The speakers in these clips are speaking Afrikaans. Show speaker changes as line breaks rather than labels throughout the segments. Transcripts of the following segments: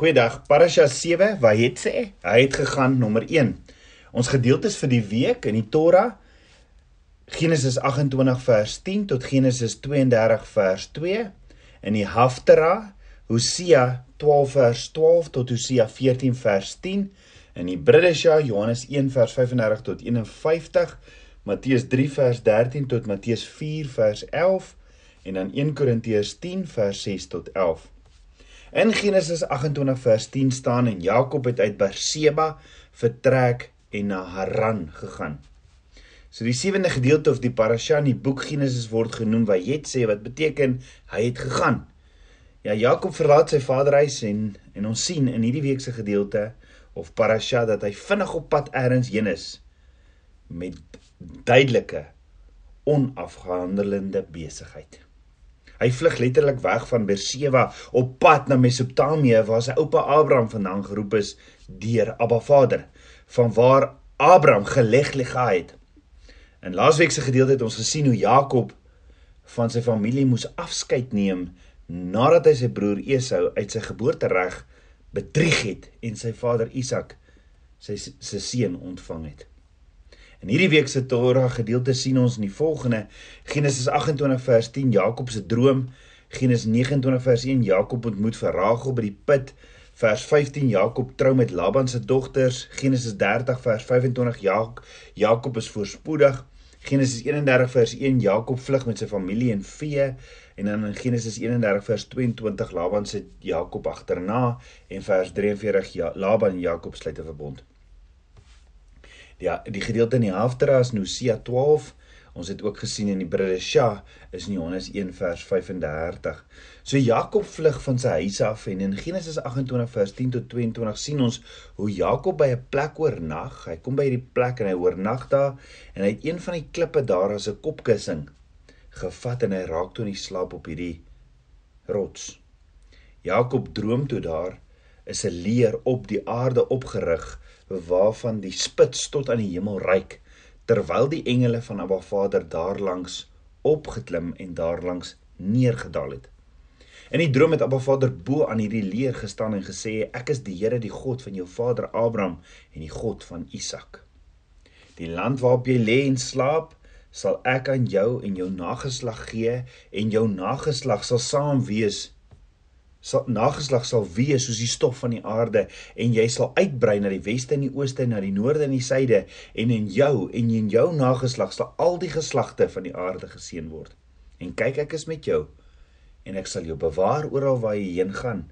Goeiedag. Parasha 7, wat het sê? Hy het gegaan nommer 1. Ons gedeeltes vir die week in die Torah Genesis 28 vers 10 tot Genesis 32 vers 2 in die Haftarah Hosea 12 vers 12 tot Hosea 14 vers 10 in die Bridesha Johannes 1 vers 35 tot 51 Matteus 3 vers 13 tot Matteus 4 vers 11 en dan 1 Korintiërs 10 vers 6 tot 11 In Genesis 28 vers 10 staan en Jakob het uit Berseba vertrek en na Haran gegaan. So die sewende gedeelte of die parasha in die boek Genesis word genoem wat Jet sê wat beteken hy het gegaan. Ja Jakob verlaat sy vaderhuis en en ons sien in hierdie week se gedeelte of parasha dat hy vinnig op pad elders heen is met duidelike onafgehandelende besigheid. Hy vlug letterlik weg van Berseba op pad na Mesopotamië waar sy oupa Abraham vandaan geroep is deur Abba Vader, van waar Abraham geleg ligaai het. In laasweek se gedeelte het ons gesien hoe Jakob van sy familie moes afskeid neem nadat hy sy broer Esau uit sy geboortereg bedrieg het en sy vader Isak sy se seun ontvang het. In hierdie week se Torah gedeelte sien ons in die volgende. Genesis 28 vers 10 Jakob se droom, Genesis 29 vers 1 Jakob ontmoet vir Rachel by die put, vers 15 Jakob trou met Laban se dogters, Genesis 30 vers 25 Jak Jakob is voorspoedig, Genesis 31 vers 1 Jakob vlug met sy familie en vee. En dan in Genesis 31 vers 22 Laban se Jakob agterna. En vers 43 ja, Laban en Jakob sluit 'n verbond. Ja, die gedeelte in die Haftara is Hosea 12. Ons het ook gesien in die Bridesha is in Johannes 1 vers 35. So Jakob vlug van sy huis af en in Genesis 28 vers 10 tot 22 sien ons hoe Jakob by 'n plek oornag. Hy kom by hierdie plek en hy oornag daar en hy het een van die klippe daar as 'n kopkussing gevat en hy raak toe in die slaap op hierdie rots. Jakob droom toe daar is 'n leer op die aarde opgerig waarvan die spits tot aan die hemel reik terwyl die engele van Abba Vader daarlangs opgeklim en daarlangs neergedaal het. In die droom het Abba Vader bo aan hierdie leer gestaan en gesê ek is die Here die God van jou vader Abraham en die God van Isak. Die land waarop jy lê en slaap sal ek aan jou en jou nageslag gee en jou nageslag sal saam wees sal nageslag sal wees soos die stof van die aarde en jy sal uitbrei na die weste en die ooste en na die noorde en die suide en in jou en in jou nageslag sal al die geslagte van die aarde geseën word. En kyk ek is met jou en ek sal jou bewaar oral waar jy heen gaan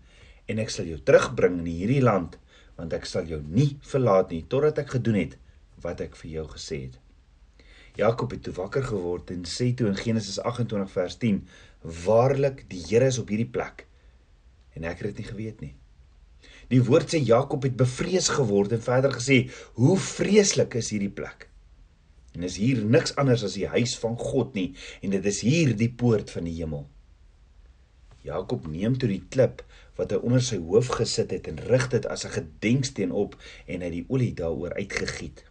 en ek sal jou terugbring in hierdie land want ek sal jou nie verlaat nie totdat ek gedoen het wat ek vir jou gesê het. Jakob het toe wakker geword en sê toe in Genesis 28 vers 10: Waarlik, die Here is op hierdie plek en ek het dit nie geweet nie. Die woord sê Jakob het bevrees geword en verder gesê: "Hoe vreeslik is hierdie plek." En is hier niks anders as die huis van God nie en dit is hier die poort van die hemel. Jakob neem toe die klip wat hy onder sy hoof gesit het en rig dit as 'n gedenksteen op en hy die olie daaroor uitgegiet.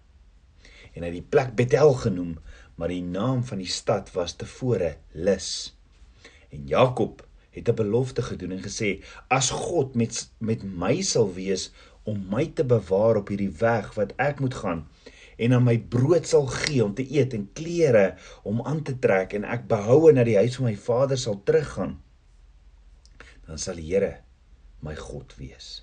En hy het die plek Bethel genoem, maar die naam van die stad was tevore Lus. En Jakob het 'n belofte gedoen en gesê as God met met my sal wees om my te bewaar op hierdie weg wat ek moet gaan en aan my brood sal gee om te eet en klere om aan te trek en ek behoue na die huis van my vader sal teruggaan dan sal die Here my God wees.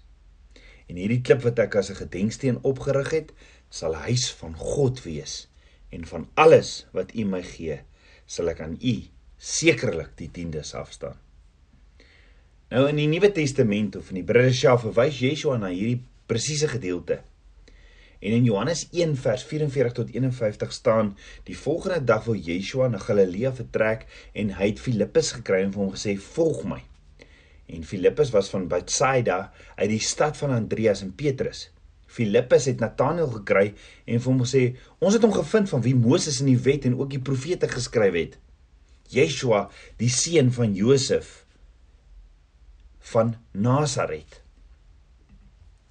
En hierdie klip wat ek as 'n gedenksteen opgerig het, sal huis van God wees en van alles wat U my gee, sal ek aan U sekerlik die tiendes afstaan. Nou in die Nuwe Testament of in die Bridesha verwys Yeshua na hierdie presiese gedeelte. En in Johannes 1 vers 44 tot 51 staan: Die volgende dag wil Yeshua na Galilea vertrek en hy het Filippus gekry en vir hom gesê: "Volg my." En Filippus was van Bethsaida uit die stad van Andreas en Petrus. Filippus het Nataneel gekry en vir hom gesê: "Ons het hom gevind van wie Moses in die wet en ook die profete geskryf het. Yeshua, die seun van Josef." Van Nasaret.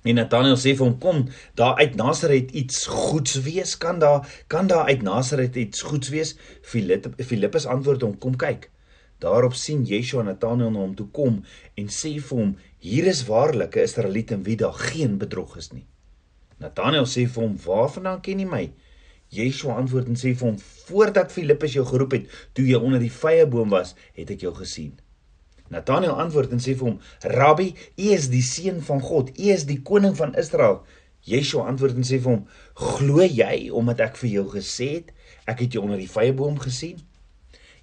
En Nathanael sê vir hom: "Kom, daar uit Nasaret iets goeds wees? Kan daar kan daar uit Nasaret iets goeds wees?" Filippus antwoord hom: "Kom kyk." Daarop sien Yeshua Nathanael na hom toe kom en sê vir hom: "Hier is waarlik 'n Israeliet in wie daar geen bedrog is nie." Nathanael sê vir hom: "Waarvandaan ken jy my?" Yeshua antwoord en sê vir hom: "Voordat Filippus jou geroep het, toe jy onder die vyeboom was, het ek jou gesien." Nathanael antwoord en sê vir hom: "Rabbi, U is die seun van God. U is die koning van Israel." Yeshua antwoord en sê vir hom: "Glo jy omdat ek vir jou gesê het, ek het jou onder die vyeboom gesien?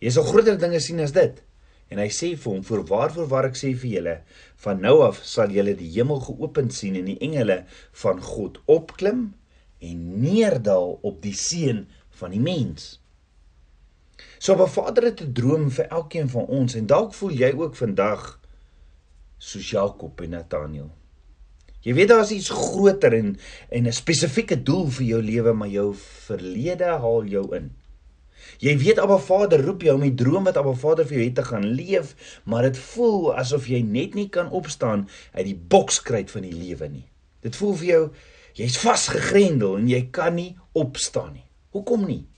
Jy sal groter dinge sien as dit." En hy sê vir hom: "Voorwaar voorwaar ek sê vir julle, van nou af sal julle die hemel geopen sien en die engele van God opklim en neerdal op die seun van die mens." So 'n Vader het 'n droom vir elkeen van ons en dalk voel jy ook vandag soos Jakob en Nathaniel. Jy weet daar's iets groter en en 'n spesifieke doel vir jou lewe, maar jou verlede haal jou in. Jy weet Abba Vader roep jou om die droom wat Abba Vader vir jou het te gaan leef, maar dit voel asof jy net nie kan opstaan uit die bokskruit van die lewe nie. Dit voel vir jou jy's vasgegrendel en jy kan nie opstaan nie. Hoekom nie?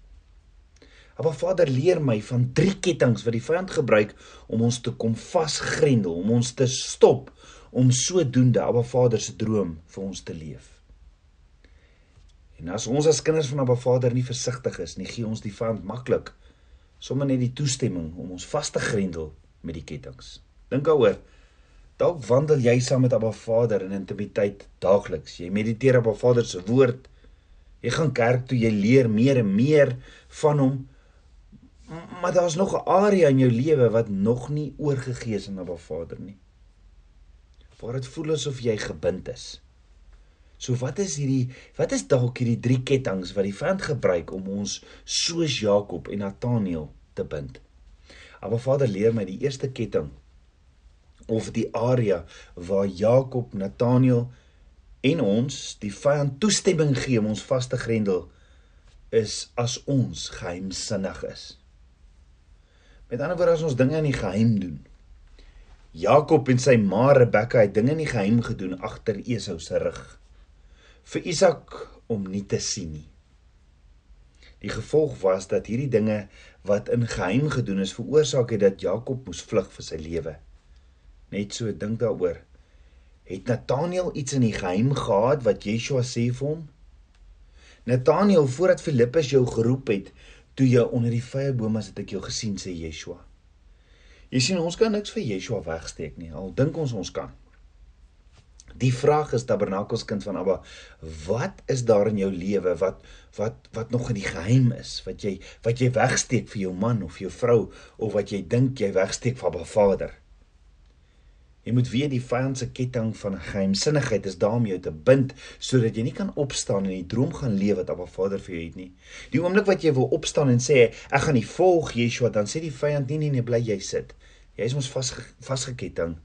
Maar Vader leer my van drie kettinge wat die vyand gebruik om ons te kom vasgrendel, om ons te stop om sodoende Abba Vader se droom vir ons te leef. En as ons as kinders van Abba Vader nie versigtig is nie, gee ons die vyand maklik sommer net die toestemming om ons vas te grendel met die kettinge. Dink daaroor. Dalk wandel jy saam met Abba Vader in intimiteit daagliks. Jy mediteer op Abba Vader se woord. Jy gaan kerk toe jy leer meer en meer van hom maar daar's nog 'n area in jou lewe wat nog nie oorgegee is aan 'n Vader nie. Waar dit voel asof jy gebind is. So wat is hierdie wat is dalk hierdie drie kettinge wat die vyand gebruik om ons soos Jakob en Nathaniel te bind? Maar Vader leer my die eerste ketting of die area waar Jakob, Nathaniel en ons die vyand toestemming gee om ons vas te grendel is as ons geheimsinnig is. Met ander woorde as ons dinge in die geheim doen. Jakob en sy ma Rebekka het dinge in die geheim gedoen agter Esau se rug vir Isak om nie te sien nie. Die gevolg was dat hierdie dinge wat in geheim gedoen is veroorsaak het dat Jakob moes vlug vir sy lewe. Net so dink daaroor. Het Nathaniel iets in die geheim gehad wat Yeshua sê vir hom? Nathaniel voordat Filippus jou geroep het, toe jy onder die vyeboom as het ek jou gesien sê Yeshua. Jy sien ons kan niks vir Yeshua wegsteek nie. Al dink ons ons kan. Die vraag is Tabernakels kind van Abba, wat is daar in jou lewe wat wat wat nog in die geheim is? Wat jy wat jy wegsteek vir jou man of jou vrou of wat jy dink jy wegsteek vir Abba Vader? Jy moet weet die vyand se ketting van geheimsinnigheid is daar om jou te bind sodat jy nie kan opstaan en die droom gaan leef wat Abba Vader vir jou het nie. Die oomblik wat jy wil opstaan en sê ek gaan nie volg Yeshua dan sê die vyand nie nee nee bly jy sit. Jy is ons vas vasgeketting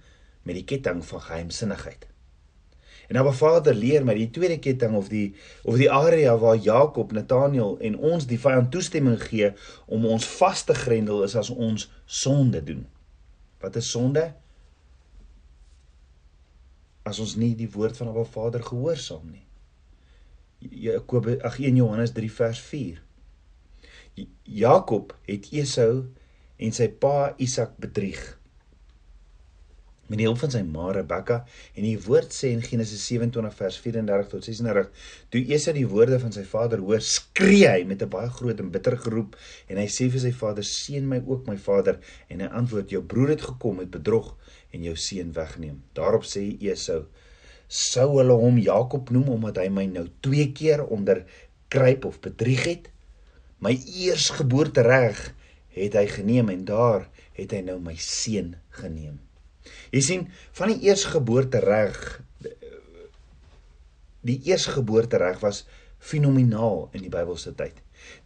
met die ketting van geheimsinnigheid. En Abba Vader leer my die tweede ketting of die of die area waar Jakob, Nathaniel en ons die vyand toestemming gee om ons vas te grendel is as ons sonde doen. Wat is sonde? As ons nie die woord van Abba Vader gehoorsaam nie. Jakobus ag 1 Johannes 3 vers 4. Jakob het Esau en sy pa Isak bedrieg met die hulp van sy ma Rebekka en die woord sê in Genesis 27 vers 34 tot 36 toe Esau die woorde van sy vader hoor skree hy met 'n baie groot en bitter geroep en hy sê vir sy vader seën my ook my vader en hy antwoord jou broer het gekom met bedrog en jou seun wegneem. Daarop sê Esau: "Sou hulle hom Jakob noem omdat hy my nou twee keer onder kryp of bedrieg het? My eersgeboorte reg het hy geneem en daar het hy nou my seun geneem." Jy sien, van die eersgeboorte reg die eersgeboorte reg was fenomenaal in die Bybelse tyd.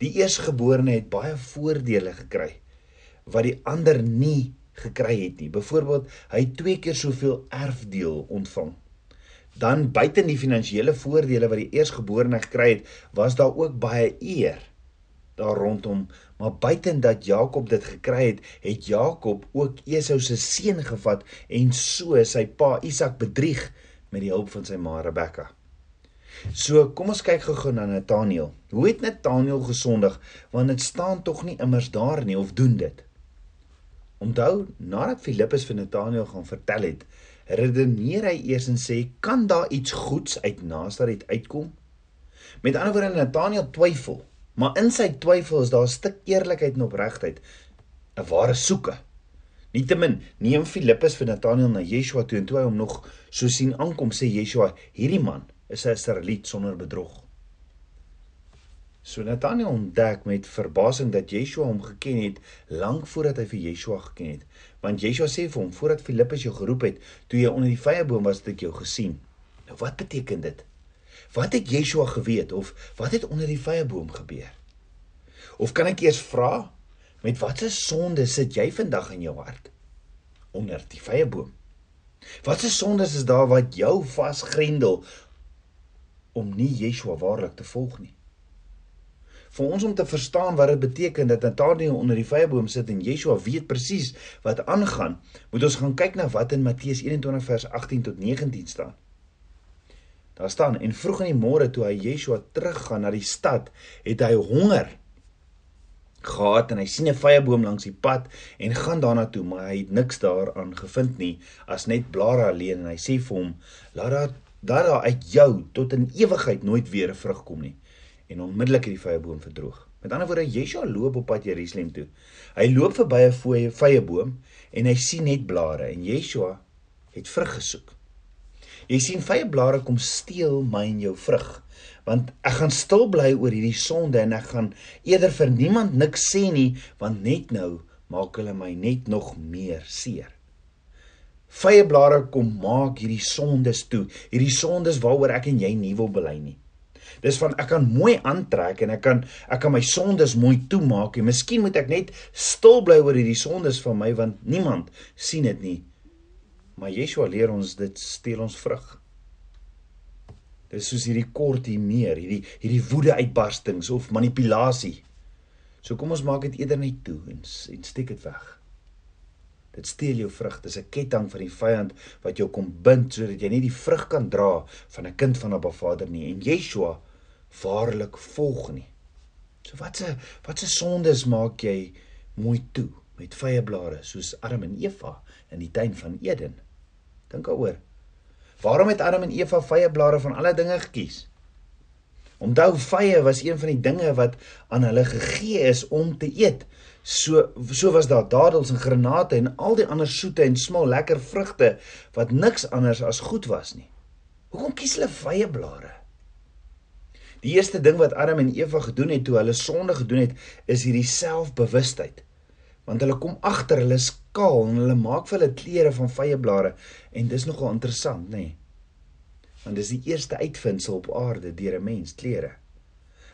Die eersgeborene het baie voordele gekry wat die ander nie gekry het nie. Byvoorbeeld, hy het twee keer soveel erfdeel ontvang. Dan buiten die finansiële voordele wat die eersgeborene gekry het, was daar ook baie eer daar rondom, maar buiten dat Jakob dit gekry het, het Jakob ook Esau se seun gevat en so sy pa Isak bedrieg met die hulp van sy ma Rebekka. So, kom ons kyk gou-gou na Nathaniel. Hoe het Nathaniel gesondig? Want dit staan tog nie immers daar nie of doen dit? Onthou, nadat Filippus vir Nataneel gaan vertel het, redeneer hy eers en sê, "Kan daar iets goeds uit Nasaret uitkom?" Met ander woorde, Nataneel twyfel, maar in sy twyfel is daar 'n stuk eerlikheid en opregtheid, 'n ware soeke. Nietemin, neem Filippus vir Nataneel na Yeshua toe en toe hy hom nog so sien aankom, sê Yeshua, "Hierdie man is 'n Israeliet sonder bedrog." So Nathanael ontdek met verbasing dat Yeshua hom geken het lank voordat hy vir Yeshua geken het. Want Yeshua sê vir hom voordat Filippus jou geroep het, toe jy onder die vyeboom was, het ek jou gesien. Nou wat beteken dit? Wat het Yeshua geweet of wat het onder die vyeboom gebeur? Of kan ek eers vra met watter sonde sit jy vandag in jou hart onder die vyeboom? Watse sondes is daar wat jou vasgrendel om nie Yeshua waarlik te volg nie? vir ons om te verstaan wat dit beteken dat Nathanael onder die vyeboom sit en Yeshua weet presies wat aangaan, moet ons gaan kyk na wat in Matteus 21 vers 18 tot 19 staan. Daar staan en vroeg in die môre toe hy Yeshua teruggaan na die stad, het hy honger gehad en hy sien 'n vyeboom langs die pad en gaan daarna toe, maar hy het niks daaraan gevind nie as net blare alleen en hy sê vir hom: "Laat daar dat daar uit jou tot in ewigheid nooit weer 'n vrug kom nie." en onmiddellik het die vyeboom verdroog. Met ander woorde, Yeshua loop op pad Jerusalem toe. Hy loop verby 'n vyeboom en hy sien net blare en Yeshua het vrug gesoek. Jy sien vye blare kom steel my en jou vrug. Want ek gaan stil bly oor hierdie sonde en ek gaan eerder vir niemand niks sê nie want net nou maak hulle my net nog meer seer. Vye blare kom maak hierdie sondes toe. Hierdie sondes waaroor ek en jy nie wil bely nie. Dis van ek kan mooi aantrek en ek kan ek kan my sondes mooi toemaak en miskien moet ek net stil bly oor hierdie sondes van my want niemand sien dit nie. Maar Yeshua leer ons dit steel ons vrug. Dis soos hierdie kort hier meer, hierdie hierdie woede uitbarstings of manipulasie. So kom ons maak dit eerder net toe en en steek dit weg. Dit steel jou vrug. Dis 'n ketting van die vyand wat jou kom bind sodat jy nie die vrug kan dra van 'n kind van Abba Vader nie. En Yeshua waarlik volg nie. So watse watse sondes maak jy mooi toe met vye blare soos Adam en Eva in die tuin van Eden? Dink daaroor. Waarom het Adam en Eva vye blare van alle dinge gekies? Onthou vye was een van die dinge wat aan hulle gegee is om te eet. So so was daar dadels en granate en al die ander soete en smal lekker vrugte wat niks anders as goed was nie. Hoekom kies hulle vye blare? Die eerste ding wat Adam en Eva gedoen het toe hulle sonde gedoen het, is hierdie selfbewustheid. Want hulle kom agter hulle skaal en hulle maak vir hulle klere van vye blare en dis nogal interessant, nê? Nee. Want dis die eerste uitvinding op aarde deur 'n mens, klere.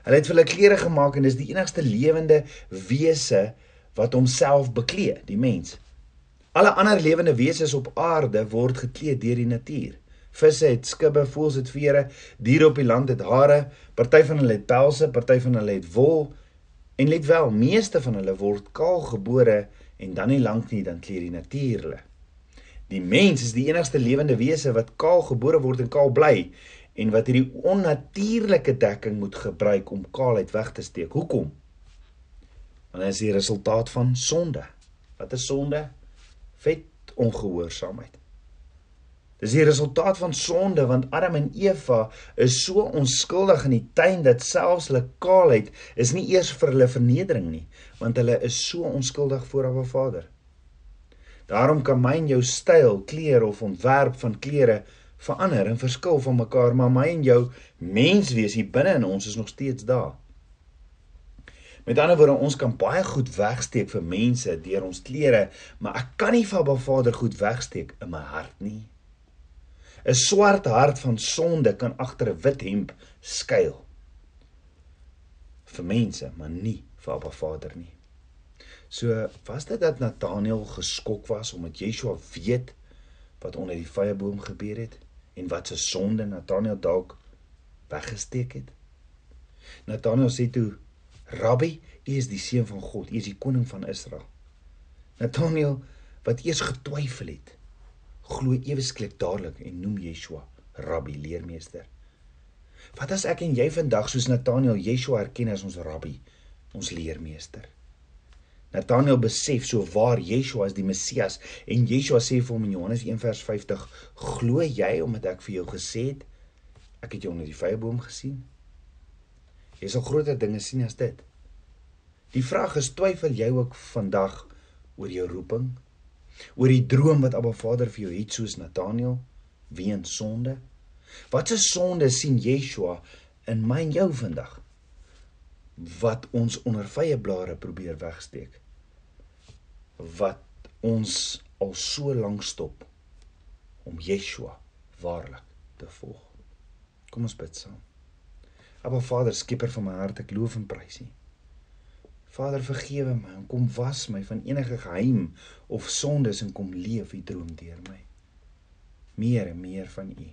Hulle het vir hulle klere gemaak en dis die enigste lewende wese wat homself beklee, die mens. Alle ander lewende wesens op aarde word geklee deur die natuur. Visse het skubbe, voëls het vere, diere op die land het hare, party van hulle het pelse, party van hulle het wol. En let wel, meeste van hulle word kaal gebore en dan nie lank nie dan kleer die natuur hulle. Die mens is die enigste lewende wese wat kaal gebore word en kaal bly en wat hierdie onnatuurlike dekking moet gebruik om kaalheid weg te steek. Hoekom? Want dit is die resultaat van sonde. Wat is sonde? Vet ongehoorsaamheid. Dis die resultaat van sonde want Adam en Eva is so onskuldig in die tuin dat selfs hulle kaalheid is nie eers vir hulle vernedering nie want hulle is so onskuldig voor Abba Vader. Daarom kan my en jou styl, klere of ontwerp van klere verander en verskil van mekaar, maar my en jou menswees hier binne in ons is nog steeds daar. Met ander woorde, ons kan baie goed wegsteek vir mense deur ons klere, maar ek kan nie vir Abba Vader goed wegsteek in my hart nie. 'n swart hart van sonde kan agter 'n wit hemp skuil. vir mense, maar nie vir Abba Vader nie. So was dit dat Nathanael geskok was omdat Yeshua weet wat onder die vyeboom gebeur het en wat se sonde Nathanael dalk weggesteek het. Nathanael sê toe: "Rabbi, U is die seun van God, U is die koning van Israel." Nathanael wat eers getwyfel het, glo ewe skielik dadelik en noem Yeshua rabbi leermeester. Wat as ek en jy vandag soos Nathanael Yeshua erken as ons rabbi, ons leermeester? Nathanael besef so waar Yeshua is die Messias en Yeshua sê vir hom in Johannes 1:50 glo jy omdat ek vir jou gesê het ek het jou onder die vyeboom gesien jy sal groter dinge sien as dit die vraag is twyfel jy ook vandag oor jou roeping oor die droom wat Abba Vader vir jou het soos Nathanael weens sonde? Wat se sonde sien Yeshua in my en jou vandag? Wat ons onder vye blare probeer wegsteek? Wat ons al so lank stop om Yeshua waarlik te volg? Kom ons bid saam. Aba Vader skieper van my hart ek loof en prys U Vader vergewe my en kom was my van enige geheim of sondes en kom leef U droom deur my. Meer en meer van U.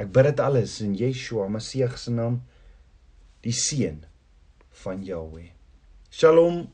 Ek bid dit alles in Yeshua Messie se naam die seun van Jahweh. Shalom